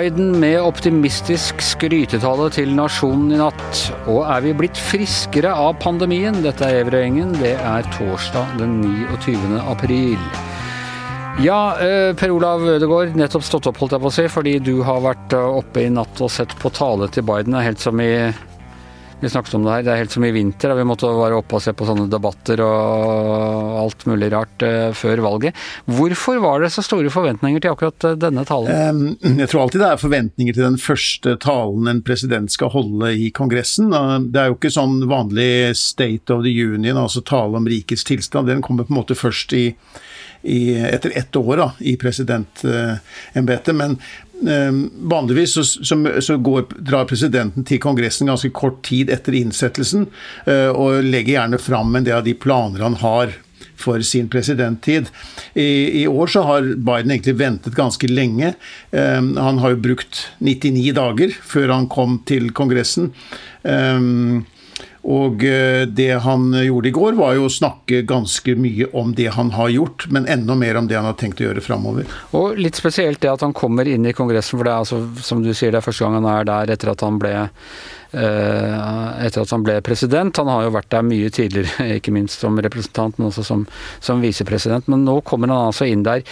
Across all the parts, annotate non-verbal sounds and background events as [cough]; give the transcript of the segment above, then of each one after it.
Biden med optimistisk skrytetale til nasjonen i natt. Og er vi blitt friskere av pandemien? Dette er Everøyengen. Det er torsdag den 29. april. Ja, eh, Per Olav Ødegaard, nettopp stått opp, holdt jeg på å si, fordi du har vært eh, oppe i natt og sett på tale til Biden. Helt som i vi snakket om det her. Det er helt som i vinter. Vi måtte være oppe og se på sånne debatter og alt mulig rart uh, før valget. Hvorfor var det så store forventninger til akkurat uh, denne talen? Jeg tror alltid det er forventninger til den første talen en president skal holde i Kongressen. Det er jo ikke sånn vanlig State of the Union, altså tale om rikets tilstand. Den kommer på en måte først i i, etter ett år da, i presidentembetet. Men eh, vanligvis så, så, så går, drar presidenten til Kongressen ganske kort tid etter innsettelsen, eh, og legger gjerne fram en del av de planer han har for sin presidenttid. I, I, år så har Biden egentlig ventet ganske lenge. Um, han har jo brukt 99 dager før han kom til Kongressen. Um, og eh, det han gjorde i går, var jo å snakke ganske mye om det han har gjort, men enda mer om det han har tenkt å gjøre framover. Og litt spesielt det at han kommer inn i Kongressen, for det er altså, som du sier, det er første gang han er der etter at han ble eh, etter at han ble president. Han har jo vært der mye tidligere, [laughs] ikke minst som representant, men også som, som visepresident. Men nå kommer han altså inn der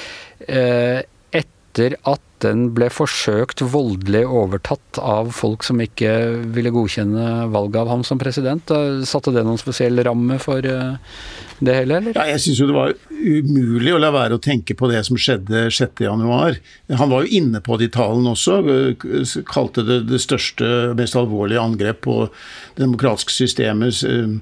eh, etter at den ble forsøkt voldelig overtatt av folk som ikke ville godkjenne valget av ham som president. Satte det noen spesiell ramme for eh, det hele, eller? Ja, jeg syns jo det var umulig å la være å tenke på det som skjedde 6.1. Han var jo inne på det i talen også. Kalte det det største, mest alvorlige angrep på det demokratiske systemet eh,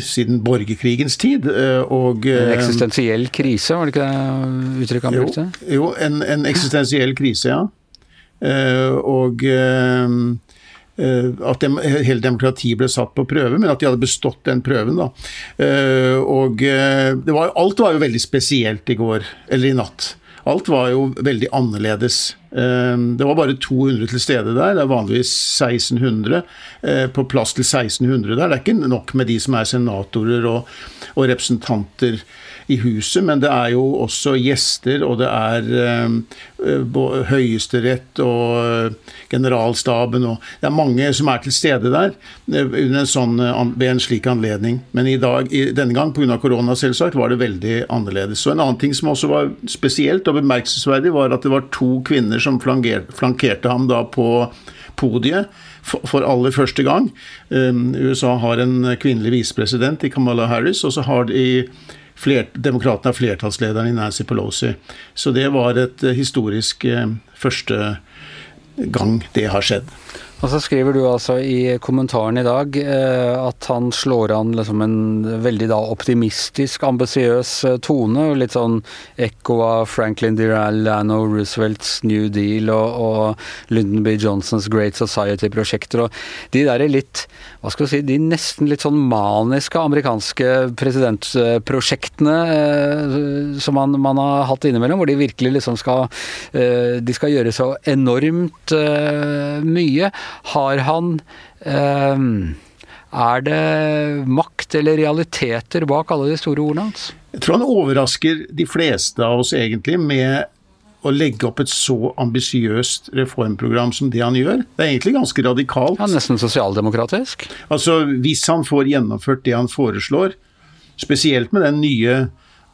siden borgerkrigens tid. Eh, og, en eksistensiell krise, var det ikke det uttrykket han brukte? Jo, en, en eksistensiell finansiell krise, ja. Eh, og eh, eh, at hele demokratiet ble satt på prøve, men at de hadde bestått den prøven. Da. Og var, alt var jo veldig spesielt i går, eller i natt. Alt var jo veldig annerledes. Det var bare 200 til stede der, det er vanligvis 1600. På plass til 1600 der. Det er ikke nok med de som er senatorer og, og representanter i huset, men det er jo også gjester, og det er uh, Høyesterett og uh, generalstaben og Det er mange som er til stede der uh, en sånn, ved en slik anledning. Men i dag, i, denne gang pga. korona, selvsagt, var det veldig annerledes. Så En annen ting som også var spesielt og bemerkelsesverdig, var at det var to kvinner som flankerte, flankerte ham da på podiet for, aller første gang. Um, USA har en kvinnelig visepresident i Kamala Harris, og så har de fler, demokratene er flertallslederen i Nancy Pelosi. Så det var et eh, historisk eh, første gang det har skjedd. Og så skriver du altså i kommentaren i dag eh, at han slår an liksom en veldig da optimistisk, ambisiøs eh, tone. Litt sånn ekko av Franklin D. Lano Roosevelts New Deal og, og Lyndon B. Johnsons Great Society-prosjekter. og De der litt, hva skal du si, de nesten litt sånn maniske amerikanske presidentprosjektene eh, som man, man, har hatt innimellom, hvor de virkelig liksom skal eh, De skal gjøre så enormt eh, mye. Har han eh, Er det makt eller realiteter bak alle de store ordene hans? Jeg tror han overrasker de fleste av oss egentlig med å legge opp et så ambisiøst reformprogram som det han gjør. Det er egentlig ganske radikalt. Ja, Nesten sosialdemokratisk? Altså, Hvis han får gjennomført det han foreslår, spesielt med den nye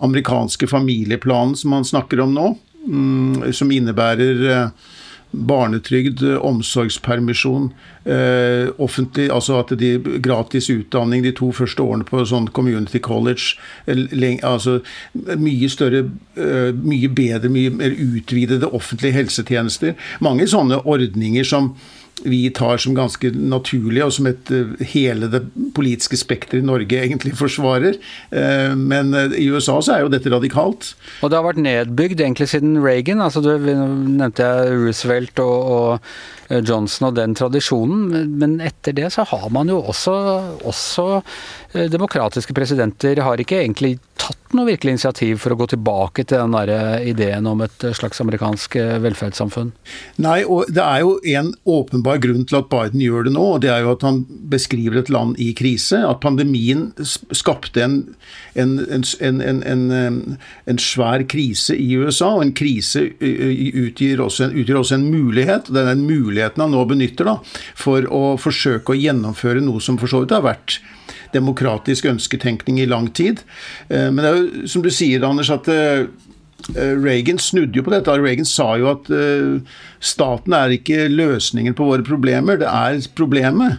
amerikanske familieplanen som han snakker om nå, mm, som innebærer eh, barnetrygd, omsorgspermisjon, eh, offentlig, altså at de gratis utdanning de to første årene på sånn community college, eh, altså mye større, eh, mye bedre, mye mer utvidede offentlige helsetjenester. Mange sånne ordninger som vi tar som ganske naturlig, og som et, eh, hele det politiske spekteret i Norge egentlig forsvarer. Eh, men eh, i USA så er jo dette radikalt. Og det har vært nedbygd egentlig siden Reagan. altså du nevnte jeg Roosevelt og, og Johnson og den tradisjonen, men etter det så har man jo også, også demokratiske presidenter har ikke egentlig tatt noe virkelig initiativ for å gå tilbake til den der ideen om et slags amerikansk velferdssamfunn? Nei, og det er jo en åpenbar grunn til at Biden gjør det nå. og Det er jo at han beskriver et land i krise. At pandemien skapte en, en, en, en svær krise i USA. Og en krise utgjør også, utgjør også en mulighet. Det er den muligheten han nå benytter da, for å forsøke å gjennomføre noe som for så vidt har vært demokratisk ønsketenkning i lang tid. Eh, men det er jo som du sier, Anders, at eh, Reagan snudde jo på dette. Reagan sa jo at staten er ikke løsningen på våre problemer, det er problemet.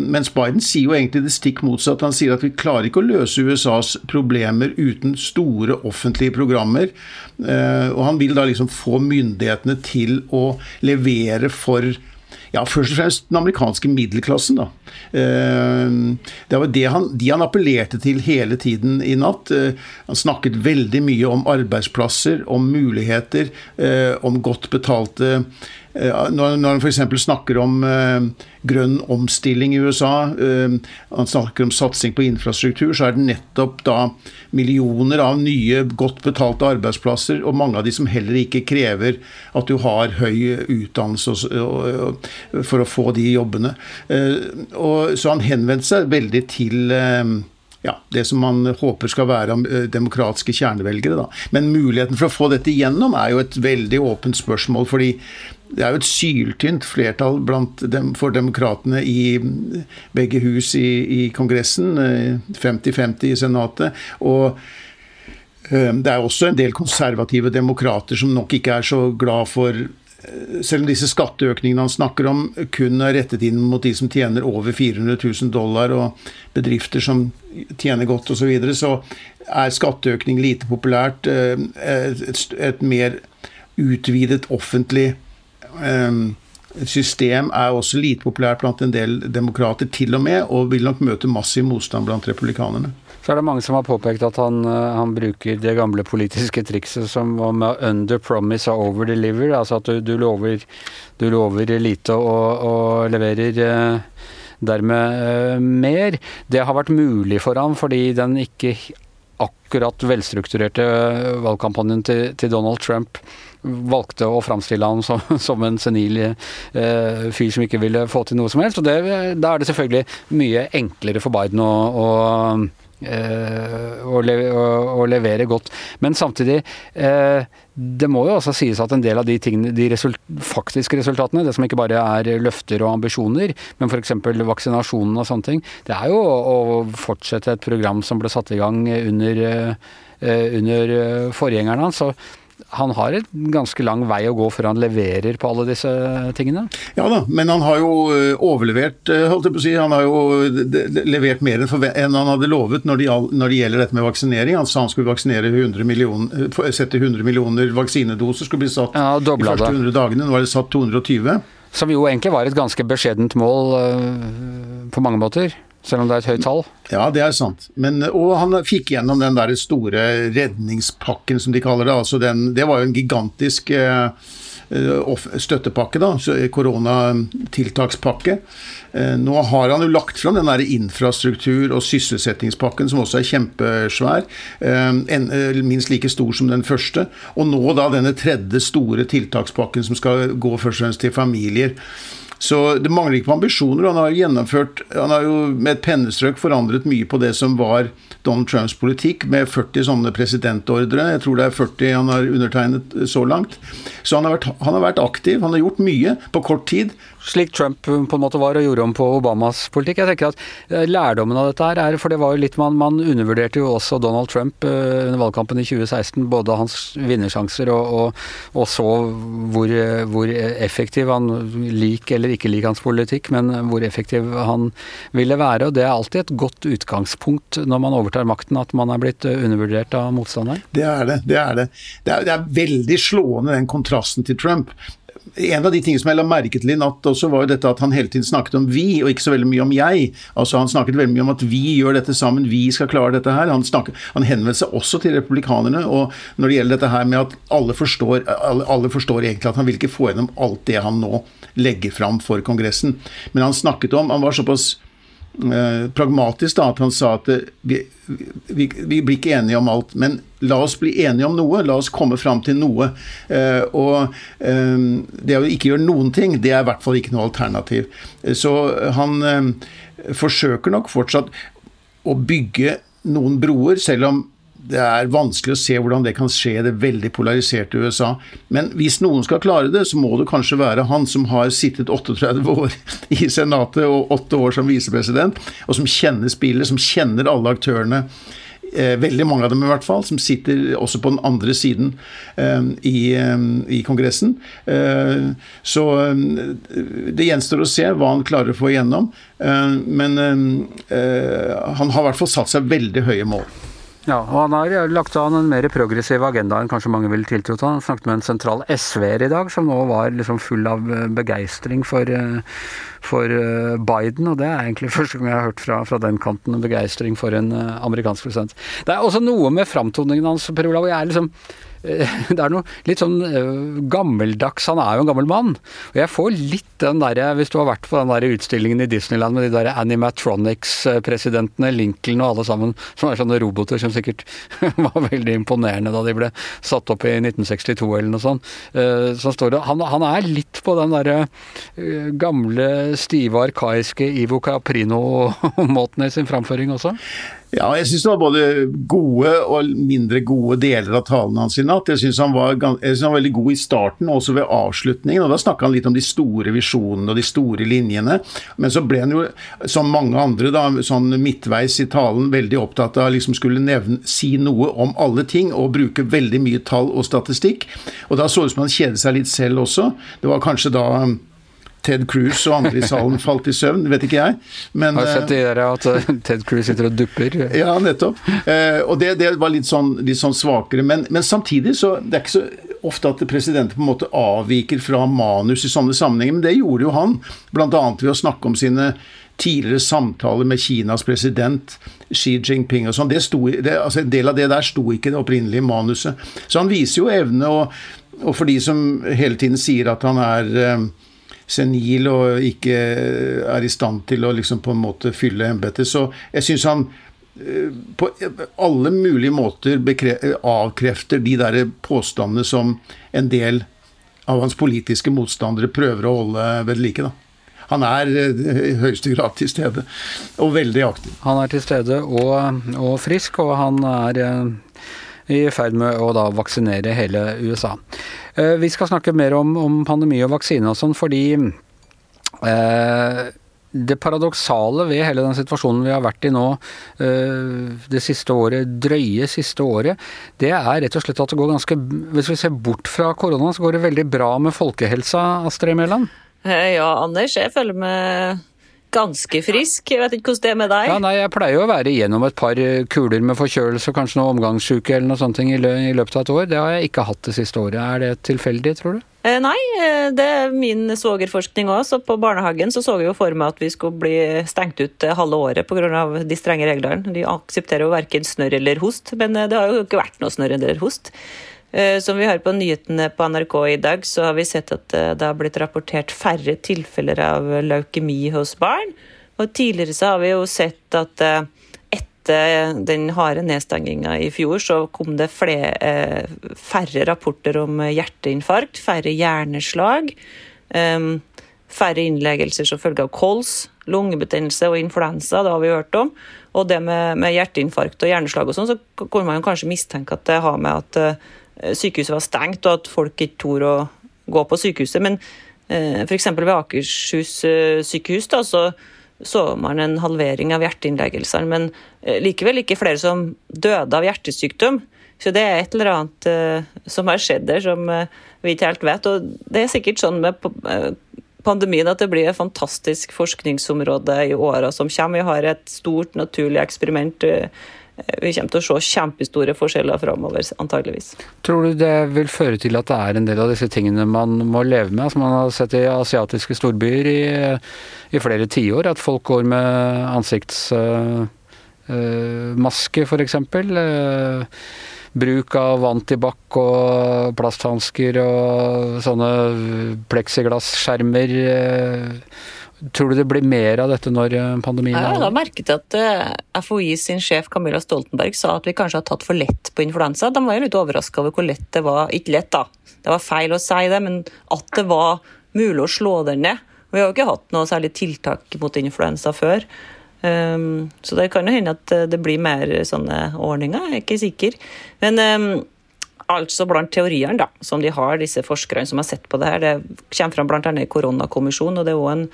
Mens Biden sier jo egentlig det stikk motsatt. Han sier at vi klarer ikke å løse USAs problemer uten store offentlige programmer. Og han vil da liksom få myndighetene til å levere for ja, først og fremst den amerikanske middelklassen. Da. Eh, det var det han, de han appellerte til hele tiden i natt. Eh, han snakket veldig mye om arbeidsplasser, om muligheter, eh, om godt betalte når, når han f.eks. snakker om uh, grønn omstilling i USA, uh, han snakker om satsing på infrastruktur, så er det nettopp da millioner av nye, godt betalte arbeidsplasser, og mange av de som heller ikke krever at du har høy utdannelse for å få de jobbene. Uh, og, så han henvendte seg veldig til ja, det som man håper skal være demokratiske kjernevelgere. Da. Men muligheten for å få dette igjennom er jo et veldig åpent spørsmål. fordi det er jo et syltynt flertall dem, for demokratene i begge hus i, i Kongressen. 50-50 eh, i Senatet. Og eh, det er også en del konservative demokrater som nok ikke er så glad for eh, selv om disse skatteøkningene han snakker om kun er rettet inn mot de som tjener over 400 000 dollar, og bedrifter som tjener godt osv., så, videre, så er skatteøkning lite populært. Et, et mer utvidet offentlig System er også lite populært blant en del demokrater, til og med, og vil nok møte massiv motstand blant republikanerne. Så er det mange som har påpekt at han, eh, han bruker det gamle politiske trikset som om 'under promise og over deliver'. Altså at du, du, lover, du lover, lite og, og leverer eh, dermed eh, mer. Det har vært mulig for ham fordi den ikke akkurat velstrukturerte valgkampanjen til, til Donald Trump valgte å framstille ham som, [laughs] som, en senil eh, fyr som ikke ville få til noe som helst. og det, Da er det selvfølgelig mye enklere for Biden å, å, eh, å, levere, godt. Men samtidig eh, det må jo også sies at en del av de, tingene, de result, faktiske resultatene, det som ikke bare er løfter og ambisjoner, men f.eks. vaksinasjonen og sånne ting, det er jo å fortsette et program som ble satt i gang under, eh, under forgjengeren hans. Han har et ganske lang vei å gå før han leverer på alle disse tingene? Ja da, men han har jo eh, overlevert, eh, holdt jeg på å si. Han har jo levert mer enn han hadde lovet når det, gjelder dette med vaksinering. Han sa han skulle vaksinere 100 millioner, eh, sette 100 millioner vaksinedoser skulle bli satt ja, de første 100 dagene. Nå er det satt 220. Som jo egentlig var et ganske beskjedent mål på mange måter? Selv om det er et høyt tall? Ja, det er sant. Men, og han fikk gjennom den der store redningspakken, som de kaller det. Altså den, det var jo en gigantisk eh, støttepakke, da, koronatiltakspakke. Eh, nå har han jo lagt fram den der infrastruktur- og sysselsettingspakken, som også er kjempesvær. Eh, minst like stor som den første. Og nå da denne tredje store tiltakspakken, som skal gå først og fremst til familier. Så det mangler ikke på ambisjoner. Han har gjennomført, han har jo med et pennestrøk forandret mye på det som var Donald Trumps politikk, med 40 sånne presidentordre. Jeg tror det er 40 han har undertegnet så langt. Så han har, vært, han har vært aktiv. Han har gjort mye på kort tid slik Trump på en måte var og gjorde om på Obamas politikk. Jeg tenker at eh, Lærdommen av dette her er For det var jo litt man, man undervurderte jo også Donald Trump uh, under valgkampen i 2016. Både hans vinnersjanser og, og, og så hvor, hvor, effektiv han lik eller ikke lik hans politikk, men hvor effektiv han ville være. og Det er alltid et godt utgangspunkt når man overtar makten, at man er blitt undervurdert av motstanderen. Det er det. Det er det. Det er, det er veldig slående den kontrasten til Trump en av de tingene som jeg la merke til i natt også, var jo dette at han hele tiden snakket om vi, og ikke så veldig mye om jeg. Altså Han snakket veldig mye om at vi gjør dette sammen, vi skal klare dette her. Han, han henvendte seg også til republikanerne. Og når det gjelder dette her med at alle forstår, alle, alle forstår egentlig at han vil ikke få gjennom alt det han nå legger fram for Kongressen. Men han snakket om Han var såpass pragmatisk da, at han sa at vi, vi, vi, blir ikke enige om alt, men la oss bli enige om noe. La oss komme fram til noe. Eh, og eh, det å ikke gjøre noen ting, det er i hvert fall ikke noe alternativ. Så han eh, forsøker nok fortsatt å bygge noen broer, selv om det er vanskelig å se hvordan det kan skje i det veldig polariserte USA. Men hvis noen skal klare det, så må det kanskje være han som har sittet 38 år i Senatet og 8 år som visepresident, og som kjenner spillet, som kjenner alle aktørene. Eh, veldig mange av dem i hvert fall, som sitter også på den andre siden eh, i, eh, i, Kongressen. Eh, så eh, det gjenstår å se hva han klarer å få igjennom. Men han har i hvert fall satt seg veldig høye mål. Ja, og han har lagt an en mer progressiv agenda enn kanskje mange ville tiltrodd. til. Han snakket med en sentral SV-er i dag, som nå var liksom full av eh, begeistring for, eh, for, eh, Biden. Og det er egentlig [laughs] første gang jeg har hørt fra, fra den kanten en begeistring for en amerikansk president. Det er også noe med framtoningen hans, Per Olav. Jeg er liksom det er noe litt sånn uh, gammeldags Han er jo en gammel mann. Og jeg får litt den derre Hvis du har vært på den der utstillingen i Disneyland med de der Animatronics-presidentene, Lincoln og alle sammen, som er sånne roboter som sikkert [laughs] var veldig imponerende da de ble satt opp i 1962 eller noe sånt. Uh, så står det, han, han, er litt på den derre gamle, stive, arkaiske Ivo Caprino-måten i sin framføring også? Ja, jeg syns det var både gode og mindre gode deler av talen hans i natt. Jeg syns han, han, var veldig god i starten, og også ved avslutningen. og Da snakka han litt om de store visjonene og de store linjene. Men så ble han jo, som mange andre, da, sånn midtveis i talen veldig opptatt av liksom skulle nevne, si noe om alle ting, og bruke veldig mye tall og statistikk. Og da så det ut som han kjedet seg litt selv også. Det var kanskje da Ted Cruz og andre i salen falt i søvn, vet ikke jeg. Men, har sett det der at eh, [laughs] Ted Cruz sitter og dupper. Ja, nettopp. Eh, og det, det, var litt sånn, litt sånn svakere. Men, men, samtidig så Det er ikke så ofte at presidenten på en måte avviker fra manus i sånne sammenhenger, men det gjorde jo han. Blant annet ved å snakke om sine tidligere samtaler med Kinas president Xi Jinping og sånn. Altså en del av det der sto ikke i det opprinnelige manuset. Så han viser jo evne, og, og for de som hele tiden sier at han er eh, senil og ikke er i stand til å liksom på en måte fylle embetet. Så jeg syns han eh, på alle mulige måter avkrefter de der påstandene som en del av hans politiske motstandere prøver å holde ved like. da. Han er eh, i høyeste grad til stede, og veldig aktiv. Han er til stede og, og frisk, og han er eh, i ferd med å da vaksinere hele USA. Eh, vi skal snakke mer om, om pandemi og vaksine og sånn, fordi eh, det paradoksale ved hele den situasjonen vi har vært i nå eh, det siste året, drøye siste året, det er rett og slett at det går ganske Hvis vi ser bort fra korona, så går det veldig bra med folkehelsa, Astrid Mæland? Ja, Anders, jeg føler meg ganske frisk. Jeg vet ikke hvordan det er med deg? Ja, nei, Jeg pleier jo å være igjennom et par kuler med forkjølelse og kanskje noe omgangssjuke eller noe sånt i, løpet av et år. Det har jeg ikke hatt det siste året. Er det tilfeldig, tror du? Eh, nei, eh, det er min svogerforskning òg. Så på barnehagen så så vi jo for meg at vi skulle bli stengt ut eh, halve året pga. de strenge reglene. De aksepterer jo verken snørr eller host, men det har jo ikke vært noe snørr eller host. Eh, som vi har på nyhetene på NRK i dag, så har vi sett at eh, det har blitt rapportert færre tilfeller av leukemi hos barn. Og tidligere så har vi jo sett at eh, etter den harde nedstenginga i fjor, så kom det flere, færre rapporter om hjerteinfarkt, færre hjerneslag. Færre innleggelser som følge av kols, lungebetennelse og influensa, det har vi hørt om. Og det med, med hjerteinfarkt og hjerneslag og sånn, så kunne man kanskje mistenke at det har med at Eh, sykehuset var stengt, og at folk ikke torde å gå på sykehuset. Men eh, f.eks. ved Akershus eh, sykehus da, så så man en halvering av hjerteinnleggelsene, men likevel ikke flere som døde av hjertesykdom. Så det er et eller annet som har skjedd der som vi ikke helt vet. Og det er sikkert sånn med pandemien at det blir et fantastisk forskningsområde i åra som kommer. Vi har et stort naturlig eksperiment vi kommer til å se kjempestore forskjeller framover, antageligvis. Tror du det vil føre til at det er en del av disse tingene man må leve med, som man har sett i asiatiske storbyer i, i flere tiår? At folk går med ansiktsmaske, uh, uh, f.eks. Uh, bruk av antibac og plasthansker og sånne pleksiglasskjermer. Uh, Tror du det blir mer av dette når eh, pandemien Ja, er jeg har merket merke til at eh, FHI sin sjef Camilla Stoltenberg sa at vi kanskje har tatt for lett på influensa. De var jo litt overraska over hvor lett det var. Ikke lett, da. Det var feil å si det, men at det var mulig å slå den ned. Vi har jo ikke hatt noe særlig tiltak mot influensa før. Um, så det kan jo hende at eh, det blir mer sånne ordninger, jeg er ikke sikker. Men um, altså blant teoriene da, som de har, disse forskerne som har sett på det her, det kommer fram annet i koronakommisjonen, og det er også en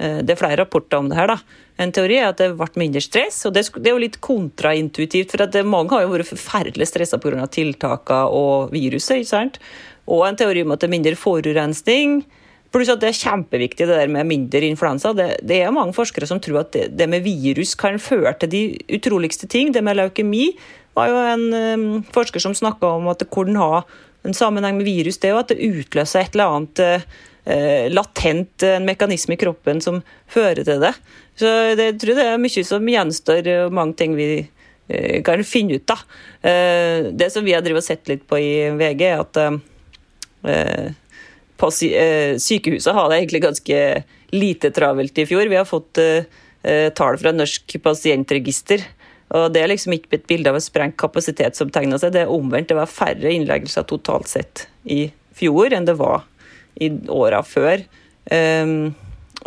det er flere rapporter om det her. da. En teori er at det ble mindre stress, og det er jo litt kontraintuitivt. For det, mange har jo vært forferdelig stressa pga. tiltakene og viruset. ikke sant? Og en teori om at det er mindre forurensning. Pluss at det er kjempeviktig det der med mindre influensa. Det, det er mange forskere som tror at det, det med virus kan føre til de utroligste ting. Det med leukemi var jo en um, forsker som snakka om at det kunne ha en sammenheng med virus, det er jo at det utløser et eller annet eh, latent en mekanisme i kroppen som fører til det. Så det, jeg tror det er mye som gjenstår, og mange ting vi eh, kan finne ut. Eh, det som vi har sett litt på i VG, er at eh, på eh, sykehuset har det egentlig ganske lite travelt i fjor. Vi har fått eh, eh, tall fra Norsk pasientregister. Og Det er liksom ikke et bilde av en sprengt kapasitet som tegner seg, det er omvendt. Det var færre innleggelser totalt sett i fjor enn det var i åra før. Um,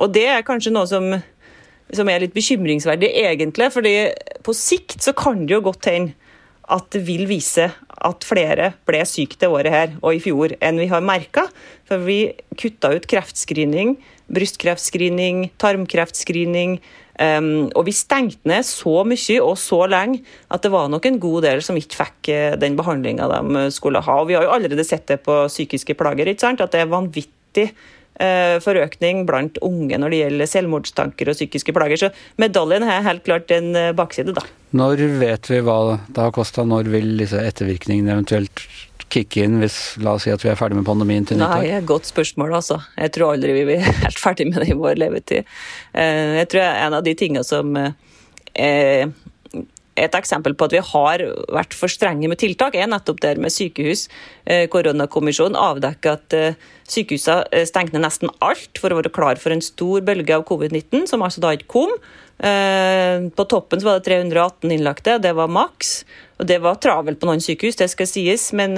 og det er kanskje noe som, som er litt bekymringsverdig, egentlig. fordi på sikt så kan det jo godt hende at det vil vise at flere ble syke det året her og i fjor enn vi har merka. For vi kutta ut kreftscreening, brystkreftscreening, tarmkreftscreening. Um, og vi stengte ned så mye og så lenge at det var nok en god del som ikke fikk eh, den behandlinga de skulle ha. Og vi har jo allerede sett det på psykiske plager, ikke sant? at det er vanvittig forøkning blant unge når det gjelder selvmordstanker og psykiske plager. Så medaljen har helt klart en eh, bakside, da. Når vet vi hva det har kosta? Når vil disse ettervirkningene eventuelt kicke inn, hvis la oss si at vi er ferdig med pandemien til Nei, godt spørsmål, altså. Jeg tror aldri vi blir [laughs] helt ferdig med det i vår levetid. Eh, Jeg tror en av de tingene som eh, er et eksempel på at vi har vært for strenge med tiltak, er nettopp der med sykehus. Eh, Koronakommisjonen avdekker at eh, sykehusene eh, stengte nesten alt for å være klar for en stor bølge av covid-19, som altså da ikke kom. På toppen var det 318 innlagte, det var maks. Og det var travelt på noen sykehus, det skal sies, men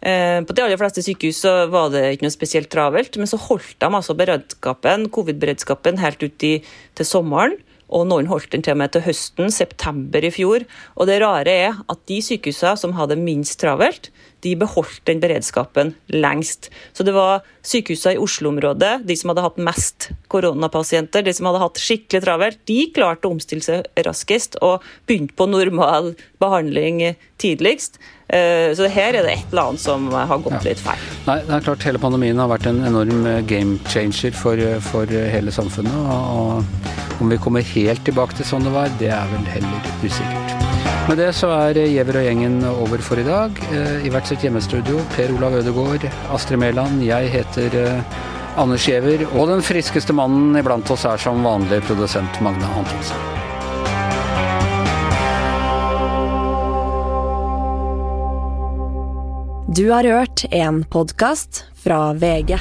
På de aller fleste sykehus var det ikke noe spesielt travelt, men så holdt de altså beredskapen, covid-beredskapen helt ut til sommeren. Og noen holdt den til og med til høsten, september i fjor. Og det rare er at de sykehusene som hadde minst travelt, de beholdt den beredskapen lengst. Så det var sykehusene i Oslo-området, de som hadde hatt mest koronapasienter, de som hadde hatt skikkelig travelt, de klarte å omstille seg raskest og begynte på normal behandling tidligst. Eh, Så her er det et eller annet som har gått litt feil. Nei, det er klart hele pandemien har vært en enorm game changer for, for hele samfunnet. Og om vi kommer helt tilbake til sånn det var, det er vel heller usikkert. Med det så er Giæver og gjengen over for i dag. Eh, I hvert sitt hjemmestudio, Per Olav Ødegaard, Astrid Mæland, jeg heter eh, Anders Giæver. Og den friskeste mannen iblant oss er som vanlig produsent Magne Antonsen. Du har hørt en podkast fra VG.